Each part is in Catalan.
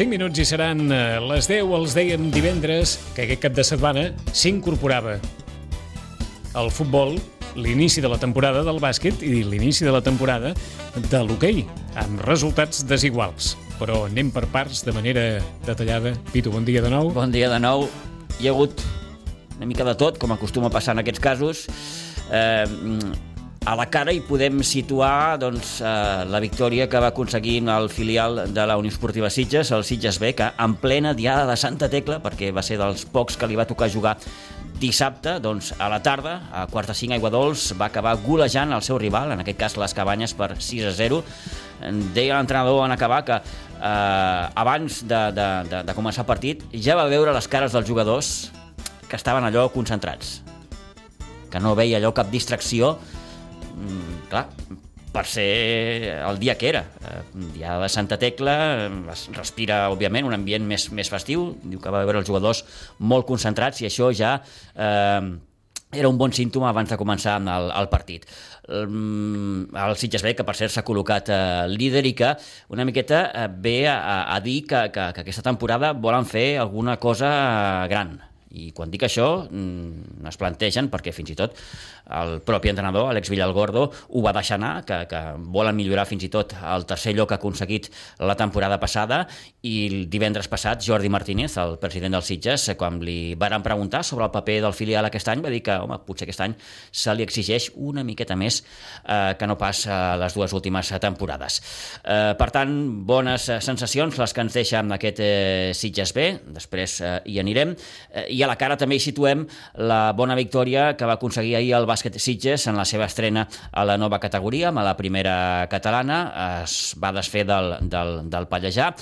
5 minuts i seran eh, les 10, els dèiem divendres, que aquest cap de setmana s'incorporava al futbol l'inici de la temporada del bàsquet i l'inici de la temporada de l'hoquei, amb resultats desiguals. Però anem per parts de manera detallada. Pitu, bon dia de nou. Bon dia de nou. Hi ha hagut una mica de tot, com acostuma a passar en aquests casos. Eh, a la cara hi podem situar doncs, eh, la victòria que va aconseguir el filial de la Unió Esportiva Sitges, el Sitges B, que en plena diada de Santa Tecla, perquè va ser dels pocs que li va tocar jugar dissabte, doncs, a la tarda, a quarta cinc aigua dolç, va acabar golejant el seu rival, en aquest cas les Cabanyes, per 6 a 0. Deia l'entrenador en acabar que eh, abans de, de, de, de començar el partit ja va veure les cares dels jugadors que estaven allò concentrats, que no veia allò cap distracció, clar, per ser el dia que era. Eh, dia de Santa Tecla, es respira, òbviament, un ambient més, més festiu, diu que va veure els jugadors molt concentrats i això ja eh, era un bon símptoma abans de començar el, el partit. El Sitges B, que per cert s'ha col·locat eh, líder i que una miqueta eh, ve a, a dir que, que, que aquesta temporada volen fer alguna cosa gran. I quan dic això, mm, es plantegen, perquè fins i tot el propi entrenador, Alex Villalgordo, ho va deixar anar, que, que volen millorar fins i tot el tercer lloc aconseguit la temporada passada. I el divendres passat Jordi Martínez, el president dels Sitges, quan li varen preguntar sobre el paper del filial aquest any, va dir que home, potser aquest any se li exigeix una miqueta més eh, que no pas eh, les dues últimes temporades. Eh, per tant, bones sensacions les que ens deixa amb aquest eh, Sitges B, després eh, hi anirem, eh, i a la cara també hi situem la bona victòria que va aconseguir ahir el Bàsquet Sitges en la seva estrena a la nova categoria, a la primera catalana, es va desfer del, del, del Pallejà,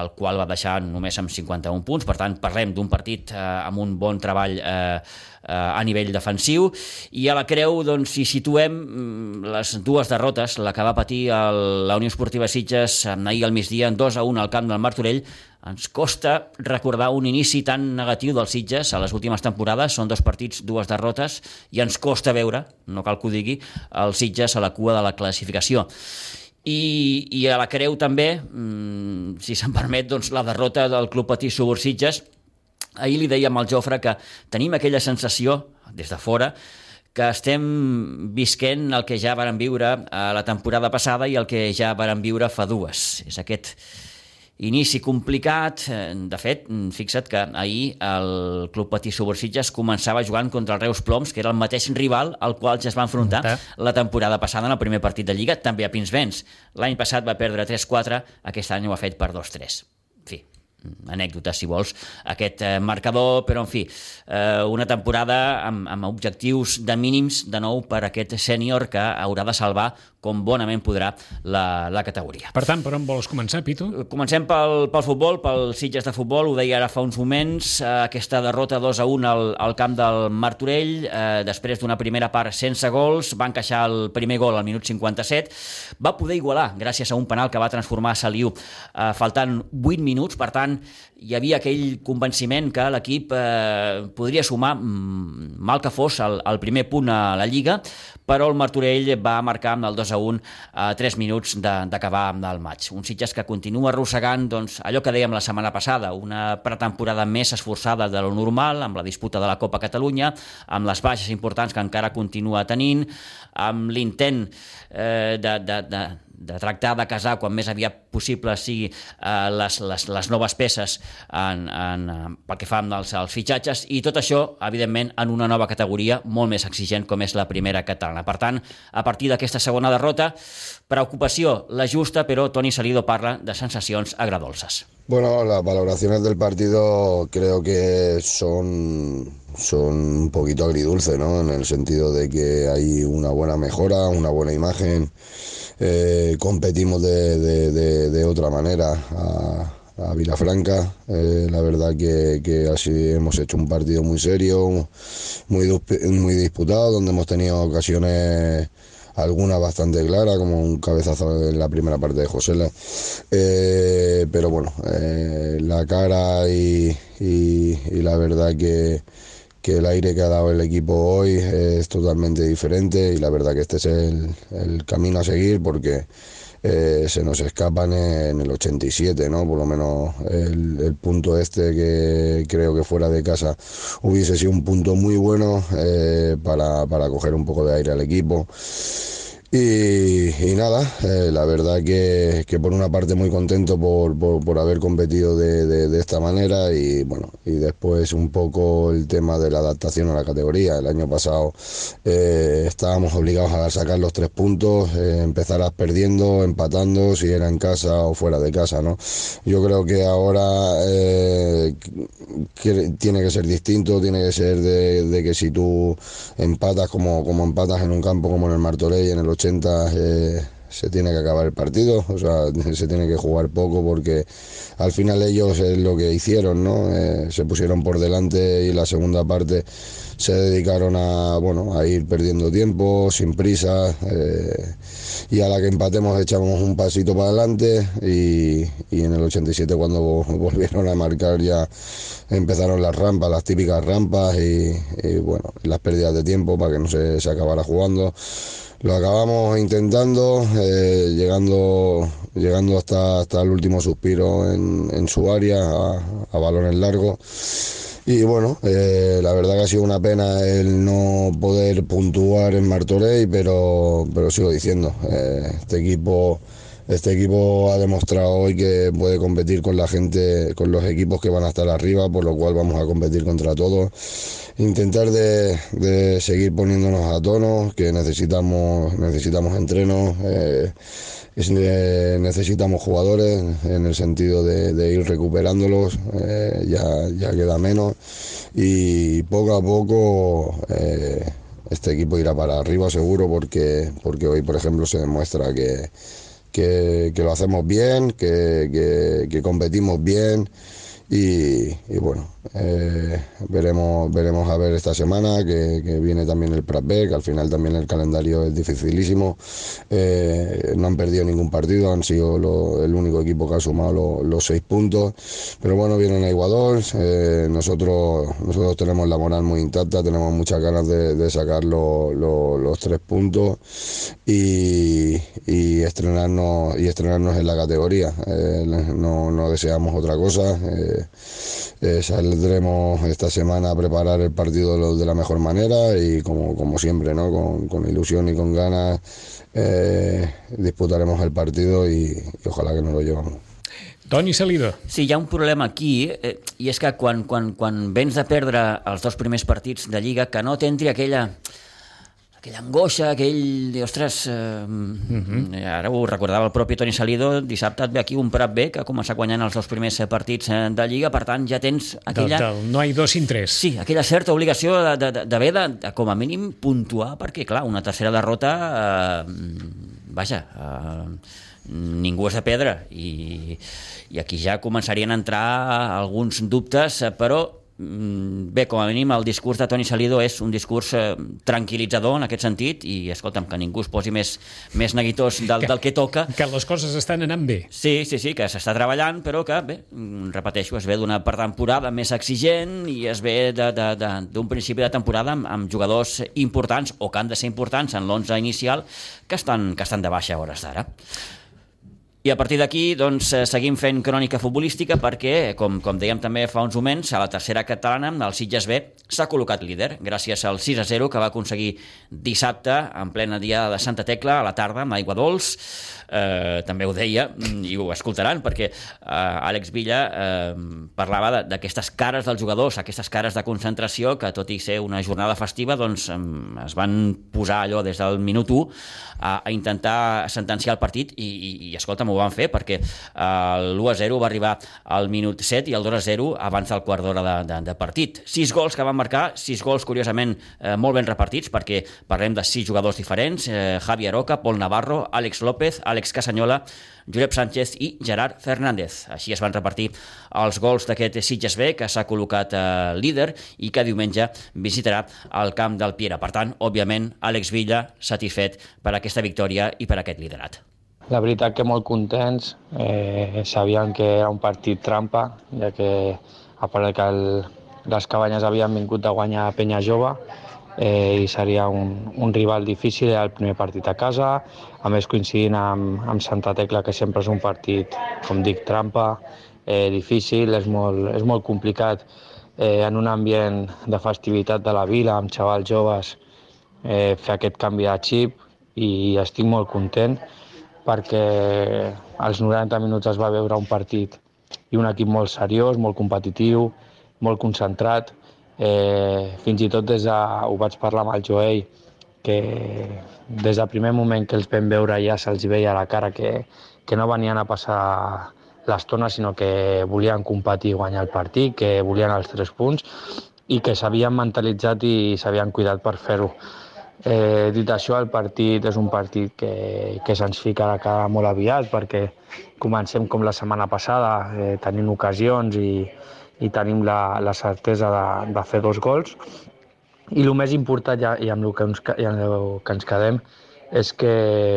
el qual va deixar només amb 51 punts, per tant parlem d'un partit eh, amb un bon treball eh, eh, a nivell defensiu, i a la Creu doncs, hi situem mm, les dues derrotes, la que va patir el, la Unió Esportiva Sitges ahir al migdia en 2 a 1 al camp del Martorell, ens costa recordar un inici tan negatiu dels Sitges a les últimes temporades. Són dos partits, dues derrotes, i ens costa veure, no cal que ho digui, els Sitges a la cua de la classificació. I, i a la Creu també, mmm, si se'n permet, doncs, la derrota del Club Patí Subur Sitges. Ahir li dèiem al Jofre que tenim aquella sensació, des de fora, que estem visquent el que ja varen viure a la temporada passada i el que ja varen viure fa dues. És aquest Inici complicat, eh, de fet, fixa't que ahir el Club Patí Subursitges començava jugant contra el Reus Ploms, que era el mateix rival al qual ja es va enfrontar la temporada passada en el primer partit de Lliga, també a Pinsbens. L'any passat va perdre 3-4, aquest any ho ha fet per 2-3. Fi, anècdota, si vols, aquest eh, marcador, però, en fi, eh, una temporada amb, amb objectius de mínims, de nou, per aquest sènior que haurà de salvar com bonament podrà la, la categoria. Per tant, per on vols començar, Pitu? Comencem pel, pel futbol, pel Sitges de futbol, ho deia ara fa uns moments, eh, aquesta derrota 2 a 1 al, al camp del Martorell, eh, després d'una primera part sense gols, va encaixar el primer gol al minut 57, va poder igualar gràcies a un penal que va transformar Saliu eh, faltant 8 minuts, per tant, hi havia aquell convenciment que l'equip eh, podria sumar, mm, mal que fos, el, el primer punt a la Lliga, però el Martorell va marcar amb el 2 a 1 a 3 minuts d'acabar el maig. Un Sitges que continua arrossegant doncs, allò que dèiem la setmana passada, una pretemporada més esforçada de lo normal, amb la disputa de la Copa Catalunya, amb les baixes importants que encara continua tenint, amb l'intent eh, de, de, de, de tractar de casar quan més aviat possible sigui eh, les, les, les noves peces en, en, pel que fa als, als fitxatges i tot això, evidentment, en una nova categoria molt més exigent com és la primera catalana. Per tant, a partir d'aquesta segona derrota, preocupació la justa, però Toni Salido parla de sensacions agradolces. Bueno, las valoraciones del partido creo que son, son un poquito agridulce, ¿no? En el sentido de que hay una buena mejora, una buena imagen, eh, competimos de, otra manera a, a Vilafranca. Eh, la verdad que, así hemos hecho un partido muy serio, muy, disputado, donde hemos tenido ocasiones algunas bastante claras, como un cabezazo en la primera parte de José. Eh, pero bueno, la cara y la verdad que que el aire que ha dado el equipo hoy es totalmente diferente y la verdad que este es el, el camino a seguir porque eh, se nos escapan en el 87, ¿no? Por lo menos el, el, punto este que creo que fuera de casa hubiese sido un punto muy bueno eh, para, para coger un poco de aire al equipo. Y, nada, eh, la verdad que, que, por una parte muy contento por, por, haber competido de, de, esta manera y bueno, y después un poco el tema de la adaptación a la categoría. El año pasado eh, estábamos obligados a sacar los tres puntos, eh, empezarás perdiendo, empatando, si era en casa o fuera de casa, ¿no? Yo creo que ahora tiene que ser distinto, tiene que ser de, que si tú empatas como, como empatas en un campo como en el Martorell en el 80 eh, se tiene que acabar el partido, o sea, se tiene que jugar poco porque al final ellos es lo que hicieron, ¿no? Eh, se pusieron por delante y la segunda parte se dedicaron a, bueno, a ir perdiendo tiempo, sin prisa, eh, y a la que empatemos echamos un pasito para adelante y, y, en el 87 cuando volvieron a marcar ya empezaron las rampas, las típicas rampas y, y bueno, las pérdidas de tiempo para que no se, se acabara jugando. Lo acabamos intentando, eh, llegando, llegando hasta, hasta el último suspiro en, en su área, a, a balones largos. Y bueno, eh, la verdad que ha sido una pena el no poder puntuar en Martorey, pero, pero sigo diciendo, eh, este equipo este equipo ha demostrado hoy que puede competir con la gente, con los equipos que van a estar arriba, por lo cual vamos a competir contra todos. Intentar de, seguir poniéndonos a tono, que necesitamos, necesitamos entrenos, eh, necesitamos jugadores en el sentido de, ir recuperándolos, eh, ya, queda menos. Y poco a poco este equipo irá para arriba seguro porque, porque hoy por ejemplo se demuestra que que, lo hacemos bien, que, que competimos bien y, bueno, eh, veremos, veremos a ver esta semana que, viene también el Pratbec, al final también el calendario es dificilísimo, eh, no han perdido ningún partido, han sido el único equipo que ha sumado los seis puntos, pero bueno, vienen a Iguador, eh, nosotros, nosotros tenemos la moral muy intacta, tenemos muchas ganas de, sacar los tres puntos y, y, estrenarnos, y estrenarnos en la categoría, no, no deseamos otra cosa. Saldremos esta semana a preparar el partido de la mejor manera y como, como siempre, ¿no? con, con ilusión y con ganas eh, disputaremos el partido i, i ojalà que no lo llevamos. Toni Salido. Sí, hi ha un problema aquí, eh, i és que quan, quan, quan vens de perdre els dos primers partits de Lliga, que no t'entri aquella aquella angoixa, aquell... Ostres, eh, uh -huh. ara ho recordava el propi Toni Salido, dissabte et ve aquí un Prat B que ha començat guanyant els dos primers partits eh, de Lliga, per tant ja tens aquella... Del, del, no hi dos sin tres. Sí, aquella certa obligació d'haver de, de, de, de, com a mínim, puntuar, perquè, clar, una tercera derrota... Eh, vaja... Eh, ningú és de pedra i, i aquí ja començarien a entrar alguns dubtes, però bé, com a mínim el discurs de Toni Salido és un discurs eh, tranquil·litzador en aquest sentit i escolta'm, que ningú es posi més, més neguitós del que, del que toca. Que les coses estan anant bé. Sí, sí, sí, que s'està treballant, però que, bé, mm, repeteixo, es ve d'una temporada més exigent i es ve d'un principi de temporada amb, amb jugadors importants o que han de ser importants en l'11 inicial que estan, que estan de baixa a hores d'ara. I a partir d'aquí doncs, eh, seguim fent crònica futbolística perquè, com, com dèiem també fa uns moments, a la tercera catalana, el Sitges B s'ha col·locat líder gràcies al 6 a 0 que va aconseguir dissabte en plena dia de Santa Tecla a la tarda amb Aigua Dols eh, també ho deia mm, i ho escoltaran perquè eh, Àlex Villa eh, parlava d'aquestes cares dels jugadors, aquestes cares de concentració que tot i ser una jornada festiva doncs eh, es van posar allò des del minut 1 a, a intentar sentenciar el partit i, i, i escolta'm, ho van fer perquè eh, l'1 a 0 va arribar al minut 7 i el 2 a 0 abans del quart d'hora de, de, de partit. 6 gols que van marcar, 6 gols curiosament eh, molt ben repartits perquè parlem de 6 jugadors diferents, eh, Javi Aroca, Pol Navarro, Àlex López, Àlex Casanyola, Josep Sánchez i Gerard Fernández. Així es van repartir els gols d'aquest Sitges B, que s'ha col·locat eh, líder i que diumenge visitarà el camp del Piera. Per tant, òbviament, Àlex Villa satisfet per aquesta victòria i per aquest liderat. La veritat que molt contents, eh, sabíem que era un partit trampa, ja que a part que el, les cabanyes havien vingut a guanyar a Penya Jove eh, i seria un, un rival difícil el primer partit a casa, a més coincidint amb, amb Santa Tecla, que sempre és un partit, com dic, trampa, eh, difícil, és molt, és molt complicat eh, en un ambient de festivitat de la vila, amb xavals joves, eh, fer aquest canvi de xip i estic molt content perquè als 90 minuts es va veure un partit i un equip molt seriós, molt competitiu, molt concentrat, Eh, fins i tot des de, ho vaig parlar amb el Joel, que des del primer moment que els vam veure ja se'ls veia a la cara que, que no venien a passar l'estona, sinó que volien competir i guanyar el partit, que volien els tres punts i que s'havien mentalitzat i s'havien cuidat per fer-ho. Eh, dit això, el partit és un partit que, que se'ns fica a la cara molt aviat perquè comencem com la setmana passada, eh, tenint ocasions i, i tenim la, la certesa de, de fer dos gols. I el més important, ja, i amb el que ens, i amb el que ens quedem, és que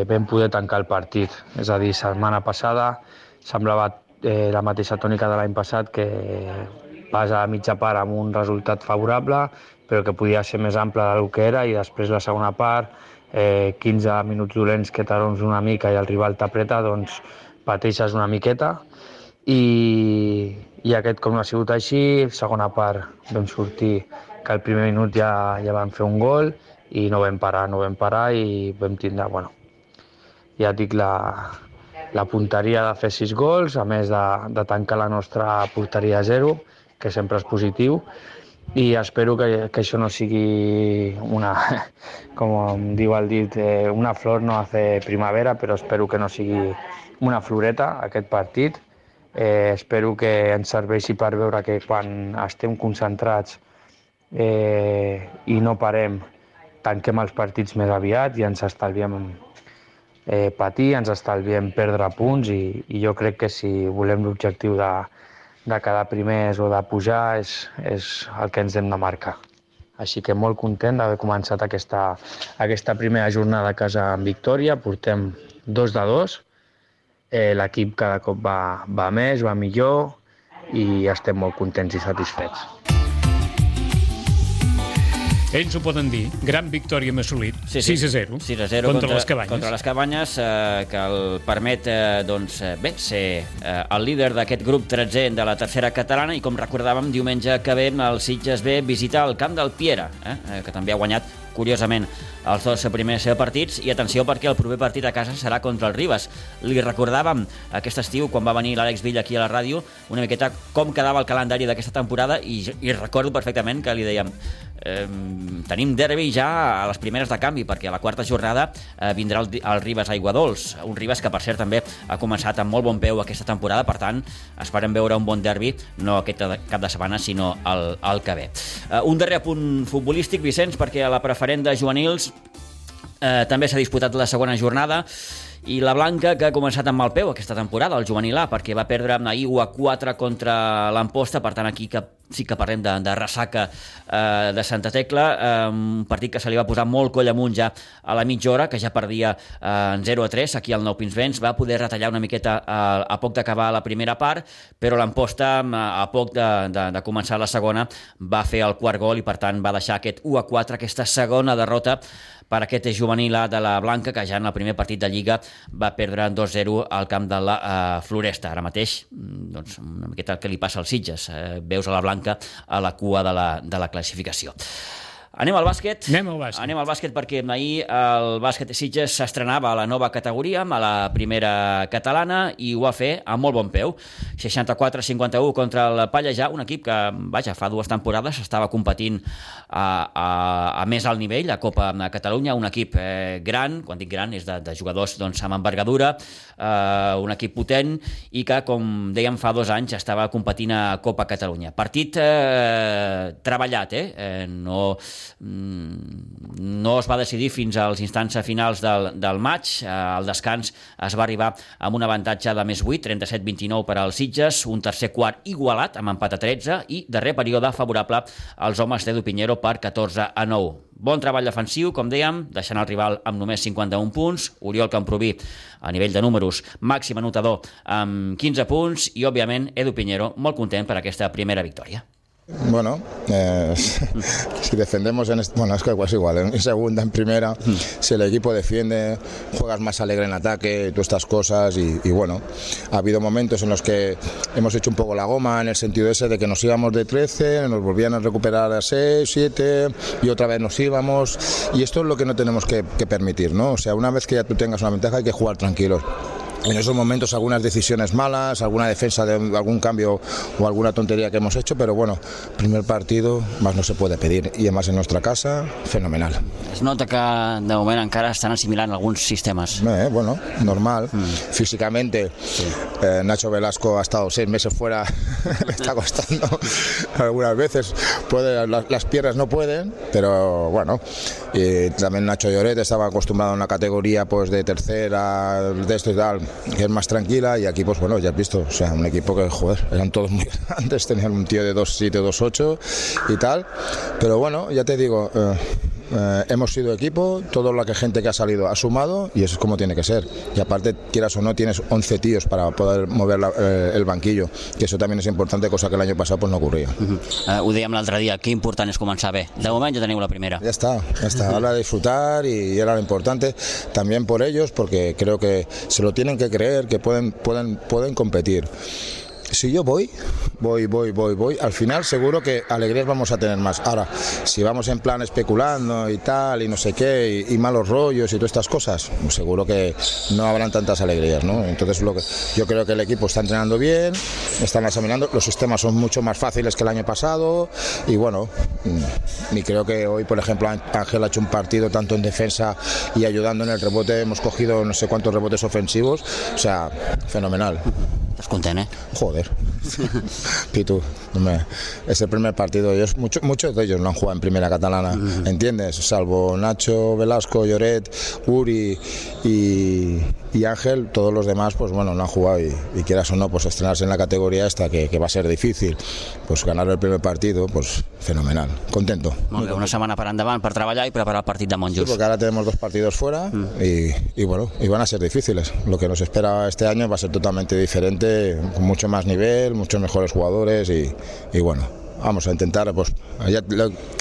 vam poder tancar el partit. És a dir, setmana passada semblava eh, la mateixa tònica de l'any passat, que vas a mitja part amb un resultat favorable, però que podia ser més ample del que era, i després la segona part, eh, 15 minuts dolents que t'arons una mica i el rival t'apreta, doncs pateixes una miqueta, i, i aquest com no ha sigut així, segona part vam sortir que al primer minut ja, ja vam fer un gol i no vam parar, no vam parar i vam tindre, bueno, ja dic, la, la punteria de fer sis gols, a més de, de tancar la nostra porteria a zero, que sempre és positiu, i espero que, que això no sigui una, com diu el dit, eh, una flor no hace primavera, però espero que no sigui una floreta aquest partit, Eh, espero que ens serveixi per veure que quan estem concentrats eh, i no parem, tanquem els partits més aviat i ens estalviem eh, patir, ens estalviem perdre punts i, i jo crec que si volem l'objectiu de, de quedar primers o de pujar és, és el que ens hem de marcar. Així que molt content d'haver començat aquesta, aquesta primera jornada a casa en victòria. Portem dos de dos eh, l'equip cada cop va, va més, va millor i estem molt contents i satisfets. Ells ho poden dir. Gran victòria hem assolit. Sí, sí. 6 a 0. 6 a 0 contra, contra les cabanyes. Contra les cabanyes, eh, que el permet eh, doncs, eh, bé, ser eh, el líder d'aquest grup 13 de la tercera catalana i com recordàvem, diumenge que ve el Sitges ve visitar el camp del Piera, eh, eh que també ha guanyat curiosament els dos primers partits i atenció perquè el proper partit a casa serà contra el Ribes. Li recordàvem aquest estiu quan va venir l'Àlex Villa aquí a la ràdio una miqueta com quedava el calendari d'aquesta temporada i, i recordo perfectament que li dèiem eh, tenim derbi ja a les primeres de canvi perquè a la quarta jornada eh, vindrà el, el Ribes Aiguadols, un Ribes que per cert també ha començat amb molt bon peu aquesta temporada, per tant esperem veure un bon derbi no aquest cap de setmana sinó el, el que ve. Eh, un darrer punt futbolístic, Vicenç, perquè a la preferent de juvenils eh, també s'ha disputat la segona jornada i la Blanca, que ha començat amb mal peu aquesta temporada, el juvenil A, perquè va perdre ahir 1 a 4 contra l'Amposta, per tant aquí que sí que parlem de, de ressaca eh, de Santa Tecla, eh, un partit que se li va posar molt coll amunt ja a la mitja hora, que ja perdia eh, en 0 a 3 aquí al Nou Pinsbens, va poder retallar una miqueta a, eh, a poc d'acabar la primera part, però l'Amposta a, a poc de, de, de començar la segona va fer el quart gol i per tant va deixar aquest 1 a 4, aquesta segona derrota per aquest juvenil A de la Blanca, que ja en el primer partit de Lliga va perdre 2-0 al camp de la uh, Floresta. Ara mateix, mm, doncs, una miqueta el que li passa als Sitges. Uh, veus a la Blanca a la cua de la, de la classificació. Anem al bàsquet. Anem al bàsquet. Anem al bàsquet perquè ahir el bàsquet de Sitges s'estrenava a la nova categoria, a la primera catalana, i ho va fer amb molt bon peu. 64-51 contra el Pallejà, un equip que, vaja, fa dues temporades estava competint a, a, a més alt nivell, a Copa de Catalunya, un equip eh, gran, quan dic gran és de, de jugadors doncs, amb envergadura, eh, un equip potent i que, com dèiem fa dos anys, estava competint a Copa Catalunya. Partit eh, treballat, eh? eh no no es va decidir fins als instants finals del, del maig. Al descans es va arribar amb un avantatge de més 8, 37-29 per als Sitges, un tercer quart igualat amb empat a 13 i darrer període favorable als homes d'Edu Pinheiro per 14 a 9. Bon treball defensiu, com dèiem, deixant el rival amb només 51 punts. Oriol Camproví, a nivell de números, màxim anotador amb 15 punts i, òbviament, Edu Pinheiro molt content per aquesta primera victòria. Bueno, eh, si defendemos en bueno, es que es igual, en segunda, en primera, si el equipo defiende, juegas más alegre en ataque, todas estas cosas y, y, bueno, ha habido momentos en los que hemos hecho un poco la goma en el sentido ese de que nos íbamos de 13, nos volvían a recuperar a 6, 7 y otra vez nos íbamos. Y esto es lo que no tenemos que, que permitir, ¿no? O sea, una vez que ya tú tengas una ventaja hay que jugar tranquilos en esos momentos algunas decisiones malas, alguna defensa de algún cambio o alguna tontería que hemos hecho, pero bueno, primer partido más no se puede pedir y además en nuestra casa, fenomenal. Es nota que de moment encara estan assimilant alguns sistemes. Eh, bueno, normal. Mm. Físicamente, sí. eh, Nacho Velasco ha estado seis meses fuera, le está costando algunas veces. Puede, las, las, piernas no pueden, pero bueno. Y también Nacho Lloret estaba acostumbrado a una categoría pues de tercera, de esto y tal, que es más tranquila y aquí pues bueno, ya has visto, o sea, un equipo que, joder, eran todos muy grandes, tenían un tío de 2'7, 2'8 y tal, pero bueno, ya te digo, eh, eh, hemos sido equipo, toda la que gente que ha salido ha sumado y eso es como tiene que ser. Y aparte, quieras o no, tienes 11 tíos para poder mover la, eh, el banquillo, que eso también es importante, cosa que el año pasado pues no ocurría. Uh -huh. uh, ho dèiem l'altre dia, que important és començar bé. De moment ja teniu la primera. Ya está, ya está. Ahora disfrutar y era lo importante también por ellos, porque creo que se lo tienen que creer, que pueden, pueden, pueden competir. Si yo voy, voy, voy, voy, voy, al final seguro que alegrías vamos a tener más. Ahora, si vamos en plan especulando y tal, y no sé qué, y, malos rollos y todas estas cosas, seguro que no habrán tantas alegrías, ¿no? Entonces, lo que, yo creo que el equipo está entrenando bien, están examinando, los sistemas son mucho más fáciles que el año pasado, y bueno, y creo que hoy, por ejemplo, Ángel ha hecho un partido tanto en defensa y ayudando en el rebote, hemos cogido no sé cuántos rebotes ofensivos, o sea, fenomenal. Estás eh? Joder. Pitu, hombre, es el primer partido. Ellos, mucho, muchos de ellos no han jugado en primera catalana. ¿entiendes? Salvo Nacho, Velasco, Lloret, Uri y, y, Ángel, todos los demás, pues bueno, no han jugado y, y, quieras o no, pues estrenarse en la categoría esta, que, que, va a ser difícil, pues ganar el primer partido, pues fenomenal. Contento. Molt bé, una setmana per endavant per treballar i preparar el partit de Monjos. Sí, porque ahora tenemos dos partidos fuera mm. y, y bueno, y van a ser difíciles. Lo que nos espera este año va a ser totalmente diferente con mucho más nivel, muchos mejores jugadores y, y bueno, vamos a intentar, pues ya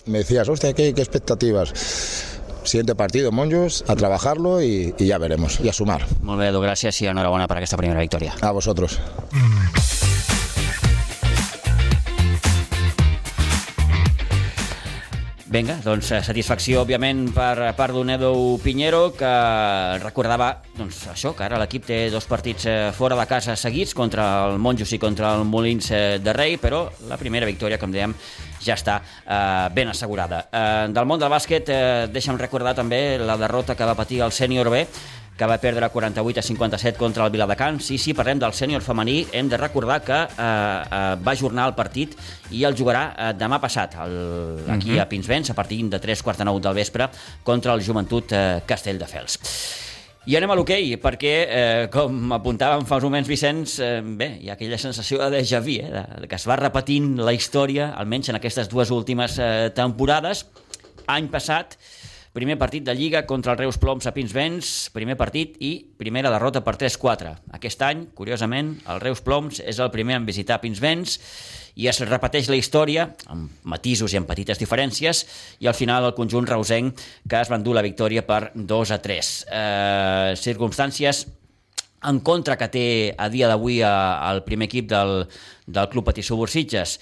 me decías, hostia, ¿qué, qué expectativas? Siguiente partido, Monjos, a trabajarlo y, y, ya veremos, y a sumar. Molt bé, Edu, gràcies i enhorabona per aquesta primera victòria. A vosotros. Vinga, doncs satisfacció, òbviament, per part d'un Edo Pinheiro, que recordava doncs, això, que ara l'equip té dos partits fora de casa seguits, contra el Monjos i contra el Molins de Rei, però la primera victòria, com dèiem, ja està eh, ben assegurada. Eh, del món del bàsquet, eh, deixa'm recordar també la derrota que va patir el sènior B, que va perdre 48 a 57 contra el Viladecans. Sí, sí, parlem del sènior femení. Hem de recordar que eh, eh, va ajornar el partit i el jugarà eh, demà passat, el, aquí uh -huh. a Pinsbens, a partir de 3 quarts de 9 del vespre, contra el Joventut eh, Castelldefels. I anem a l'hoquei, perquè, eh, com apuntàvem fa uns moments, Vicenç, eh, bé, hi ha aquella sensació de déjà vu, eh, de, que es va repetint la història, almenys en aquestes dues últimes eh, temporades. Any passat, primer partit de Lliga contra el Reus Ploms a Pinsbens, primer partit i primera derrota per 3-4. Aquest any, curiosament, el Reus Ploms és el primer en visitar Pinsbens i es repeteix la història, amb matisos i amb petites diferències, i al final el conjunt reusenc que es va endur la victòria per 2 a 3. Eh, circumstàncies en contra que té a dia d'avui el primer equip del, del Club Patissó Bursitges,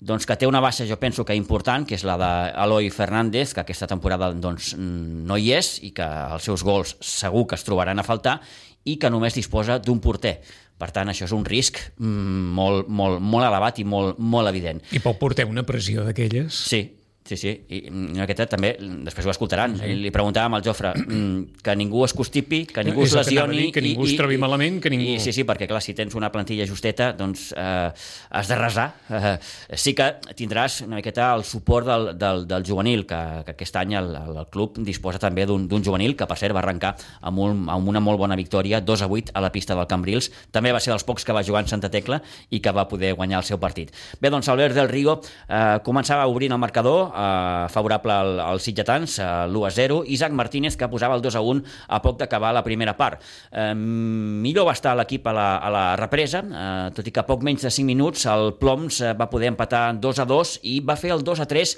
doncs que té una baixa jo penso que important, que és la d'Eloi Fernández, que aquesta temporada doncs, no hi és i que els seus gols segur que es trobaran a faltar i que només disposa d'un porter. Per tant, això és un risc molt, molt, molt elevat i molt, molt evident. I pot portar una pressió d'aquelles? Sí, Sí, sí, i aquesta també, després ho escoltaran, sí. li preguntàvem al Jofre que ningú es constipi, que ningú es lesioni... Que, que ningú i, es trobi i, malament, que ningú... I, sí, sí, perquè clar, si tens una plantilla justeta, doncs eh, has de resar. Eh, sí que tindràs una miqueta el suport del, del, del juvenil, que, que aquest any el, el club disposa també d'un juvenil, que per cert va arrencar amb, un, amb una molt bona victòria, 2 a 8 a la pista del Cambrils. També va ser dels pocs que va jugar en Santa Tecla i que va poder guanyar el seu partit. Bé, doncs Albert del Rigo eh, començava obrint el marcador, eh, favorable al, als sitgetans, eh, l'1 a 0, Isaac Martínez que posava el 2 a 1 a poc d'acabar la primera part. Eh, millor va estar l'equip a, la, a la represa, eh, tot i que a poc menys de 5 minuts el Ploms eh, va poder empatar 2 a 2 i va fer el 2 a 3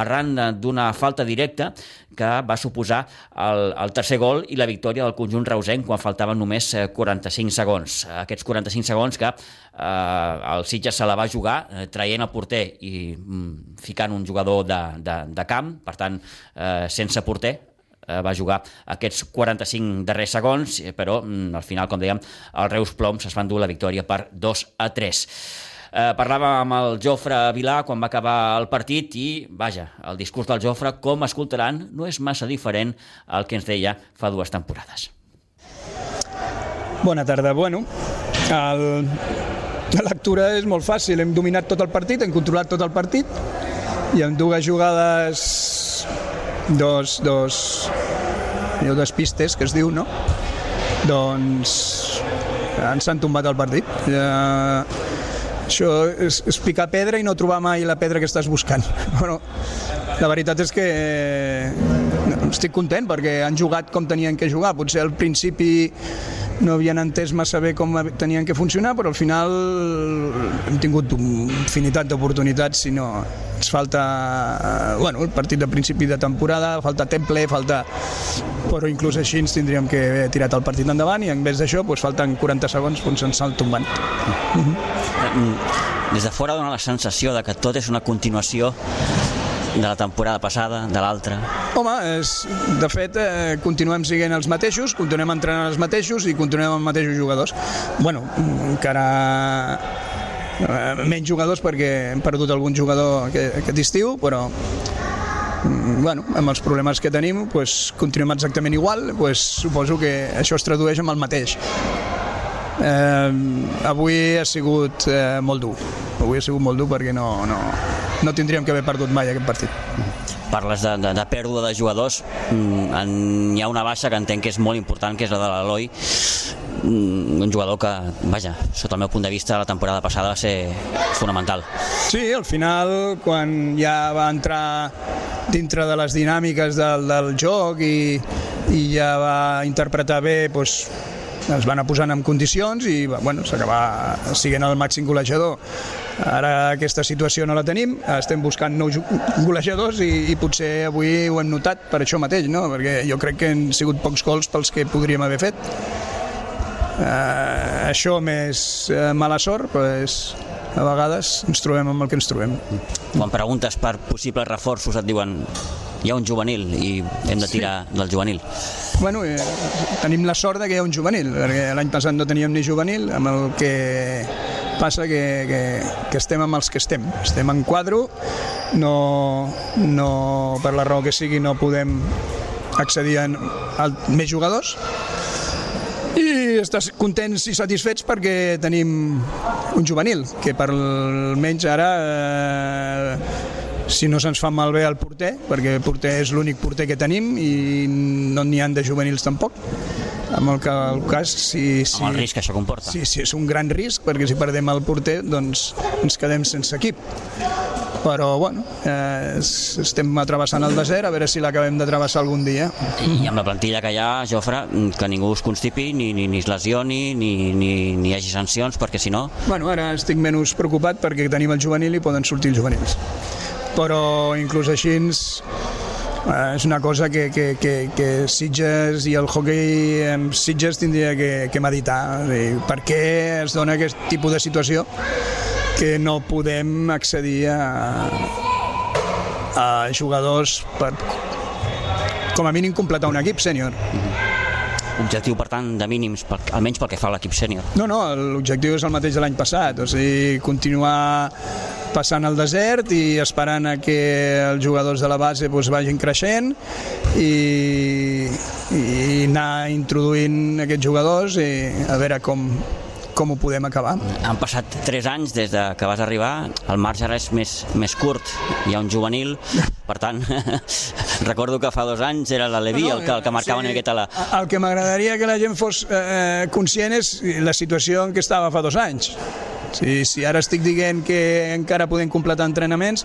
arran d'una falta directa que va suposar el, el tercer gol i la victòria del conjunt reusenc quan faltaven només 45 eh, segons. Aquests 45 segons que eh, el Sitges se la va jugar eh, traient el porter i mm, ficant un jugador de, de, de camp, per tant, eh, sense porter, eh, va jugar aquests 45 darrers segons, però mm, al final, com dèiem, els Reus Ploms es van dur la victòria per 2 a 3. Eh, parlava amb el Jofre Vilà quan va acabar el partit i, vaja, el discurs del Jofre, com escoltaran, no és massa diferent al que ens deia fa dues temporades. Bona tarda. Bueno, el, la lectura és molt fàcil. Hem dominat tot el partit, hem controlat tot el partit i amb dues jugades, dos, dos, dos pistes, que es diu, no? Doncs ens han tombat el partit. Eh, això és, és picar pedra i no trobar mai la pedra que estàs buscant. Bueno, la veritat és que eh, estic content perquè han jugat com tenien que jugar. Potser al principi no havien entès massa bé com tenien que funcionar, però al final hem tingut infinitat d'oportunitats, si no ens falta bueno, el partit de principi de temporada, falta temple, falta... però inclús així ens tindríem que haver tirat el partit endavant i en vez d'això doncs, falten 40 segons doncs ens estan tombant. Mm. Des de fora dona la sensació de que tot és una continuació de la temporada passada, de l'altra? Home, és, de fet, eh, continuem siguent els mateixos, continuem entrenant els mateixos i continuem els mateixos jugadors. bueno, encara eh, menys jugadors perquè hem perdut algun jugador aquest, aquest estiu, però mm, bueno, amb els problemes que tenim pues, continuem exactament igual, pues, suposo que això es tradueix amb el mateix. Eh, avui ha sigut eh, molt dur, avui ha sigut molt dur perquè no, no, no tindríem que haver perdut mai aquest partit. Parles de, de, de pèrdua de jugadors, mm, en, hi ha una baixa que entenc que és molt important, que és la de l'Eloi, mm, un jugador que, vaja, sota el meu punt de vista, la temporada passada va ser fonamental. Sí, al final, quan ja va entrar dintre de les dinàmiques del, del joc i, i ja va interpretar bé doncs, es van posant en condicions i bueno, s'acaba siguent el màxim golejador. Ara aquesta situació no la tenim, estem buscant nous golejadors i, i potser avui ho hem notat per això mateix, no? perquè jo crec que han sigut pocs gols pels que podríem haver fet. Uh, això més uh, mala sort, pues, a vegades ens trobem amb el que ens trobem. Quan preguntes per possibles reforços et diuen hi ha un juvenil i hem de tirar sí. del juvenil. Bueno, eh, tenim la sort de que hi ha un juvenil, perquè l'any passat no teníem ni juvenil, amb el que passa que, que, que estem amb els que estem. Estem en quadro, no, no, per la raó que sigui no podem accedir a, a més jugadors, i estàs contents i satisfets perquè tenim un juvenil, que per almenys ara eh, si no se'ns fa malbé el porter, perquè el porter és l'únic porter que tenim i no n'hi han de juvenils tampoc. Amb el, que, el cas si, si, amb el risc que això comporta. sí, sí, és un gran risc perquè si perdem el porter doncs ens quedem sense equip. Però bueno, eh, estem atrevessant el desert a veure si l'acabem de travessar algun dia. I amb la plantilla que hi ha, Jofre, que ningú us constipi, ni, ni, ni es lesioni, ni, ni, ni hi hagi sancions, perquè si no... Bueno, ara estic menys preocupat perquè tenim el juvenil i poden sortir els juvenils però inclús així eh, és una cosa que, que, que, que Sitges i el hockey en Sitges tindria que, que meditar per què es dona aquest tipus de situació que no podem accedir a, a jugadors per com a mínim completar un equip sènior. Objectiu, per tant, de mínims, per, almenys pel que fa a l'equip sènior. No, no, l'objectiu és el mateix de l'any passat, o sigui, continuar passant al desert i esperant a que els jugadors de la base doncs, vagin creixent i, i anar introduint aquests jugadors i a veure com, com ho podem acabar. Han passat 3 anys des de que vas arribar, el marge ara és més, més curt, hi ha un juvenil, per tant, recordo que fa dos anys era la Levi no, no, el, que, el que marcava sí, una miqueta la... El que m'agradaria que la gent fos eh, conscient és la situació en què estava fa dos anys Si, si ara estic dient que encara podem completar entrenaments,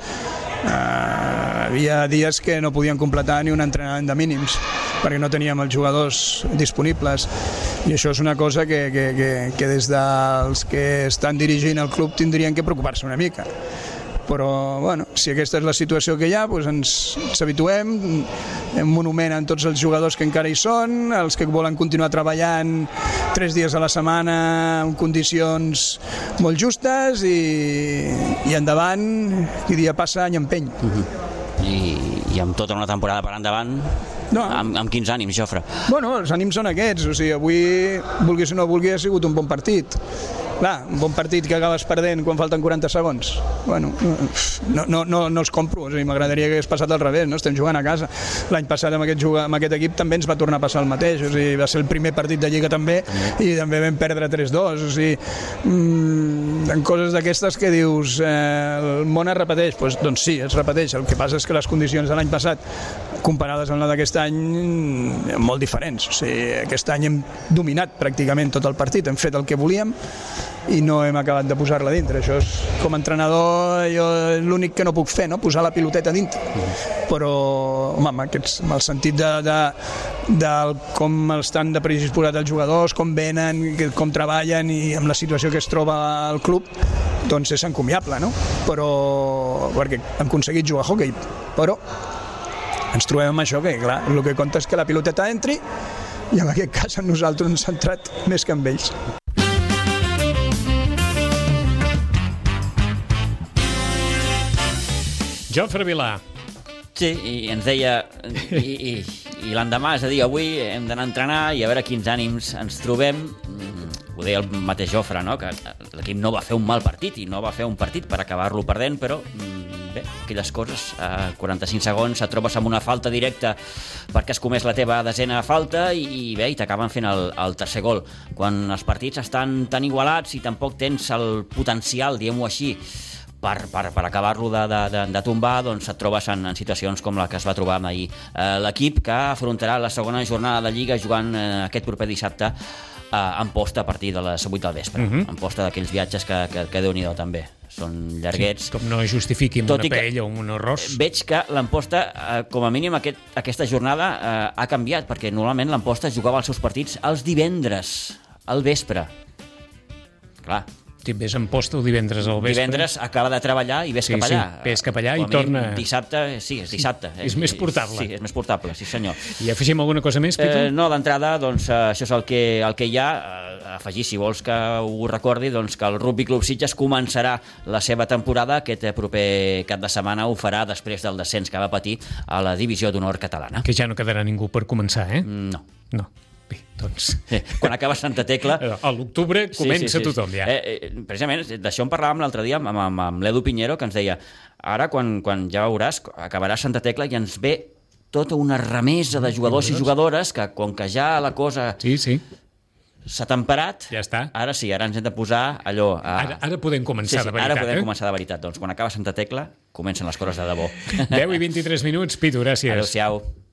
eh, havia dies que no podien completar ni un entrenament de mínims perquè no teníem els jugadors disponibles. I això és una cosa que, que, que, que des dels que estan dirigint el club tindrien que preocupar-se una mica però bueno, si aquesta és la situació que hi ha doncs ens, ens habituem un monument en tots els jugadors que encara hi són els que volen continuar treballant tres dies a la setmana en condicions molt justes i, i endavant qui dia passa any empeny uh -huh. I, i amb tota una temporada per endavant no. amb, amb quins ànims, Jofre? Bueno, els ànims són aquests, o sigui, avui, vulguis o no vulgui, ha sigut un bon partit Clar, un bon partit que acabes perdent quan falten 40 segons. Bueno, no, no, no, no els compro, o sigui, m'agradaria que hagués passat al revés, no? estem jugant a casa. L'any passat amb aquest, juga, amb aquest equip també ens va tornar a passar el mateix, o sigui, va ser el primer partit de Lliga també i també vam perdre 3-2, o sigui, mmm, en coses d'aquestes que dius, eh, el món es repeteix, pues, doncs sí, es repeteix, el que passa és que les condicions de l'any passat comparades amb la d'aquest any molt diferents, o sigui, aquest any hem dominat pràcticament tot el partit, hem fet el que volíem i no hem acabat de posar-la dintre. Això és, com a entrenador, jo l'únic que no puc fer, no? posar la piloteta dintre. Però, home, amb, aquests, amb el sentit de, de, de com estan de predisposats els jugadors, com venen, com treballen i amb la situació que es troba al club, doncs és encomiable, no? Però, perquè hem aconseguit jugar a hockey, però ens trobem amb això que, clar, el que compta és que la piloteta entri i en aquest cas a nosaltres ens ha entrat més que amb ells. Jofre Vilà. Sí, i ens deia... I, i, i l'endemà, és a dir, avui hem d'anar a entrenar i a veure quins ànims ens trobem. Mm, ho deia el mateix Jofre, no? que l'equip no va fer un mal partit i no va fer un partit per acabar-lo perdent, però mm, bé, aquelles coses, a 45 segons et trobes amb una falta directa perquè has comès la teva desena falta i, i bé, i t'acaben fent el, el tercer gol. Quan els partits estan tan igualats i tampoc tens el potencial, diguem-ho així, per, per, per acabar-lo de, de, de, de tombar doncs et trobes en, en situacions com la que es va trobar ahir. Eh, L'equip que afrontarà la segona jornada de Lliga jugant eh, aquest proper dissabte eh, en posta a partir de les 8 del vespre, uh Mhm. -huh. en posta d'aquells viatges que, que, que déu nhi també. Són llarguets. Sí, com no justifiqui amb Tot una paella o un arròs. Veig que l'Amposta, eh, com a mínim aquest, aquesta jornada, eh, ha canviat, perquè normalment l'Amposta jugava els seus partits els divendres, al vespre. Clar, ves en posta el divendres al vespre. divendres acaba de treballar i ves Sí, cap allà. sí, ves cap allà i torna- Dissabte, sí, és dissabte. És més portable. Sí, és més portable, sí senyor. I afegim alguna cosa més, Pitu? Eh, no, d'entrada, doncs, eh, això és el que, el que hi ha. Eh, afegir, si vols que ho recordi, doncs, que el Rugby Club Sitges començarà la seva temporada aquest eh, proper cap de setmana, ho farà després del descens que va patir a la Divisió d'Honor catalana. Que ja no quedarà ningú per començar, eh? No. No. Doncs... Eh, Quan acaba Santa Tecla... A l'octubre comença tothom, ja. Eh, eh, precisament, d'això en parlàvem l'altre dia amb, amb, amb l'Edu Pinheiro, que ens deia ara, quan, quan ja veuràs, acabarà Santa Tecla i ens ve tota una remesa de jugadors i jugadores que, com que ja la cosa Sí, sí. s'ha temperat, Ja està. ara sí, ara ens hem de posar allò... A... Ara, ara podem començar sí, sí, de veritat, ara podem eh? començar de veritat. Doncs quan acaba Santa Tecla, comencen les coses de debò. 10 i 23 minuts, Pitu, gràcies. Adéu-siau.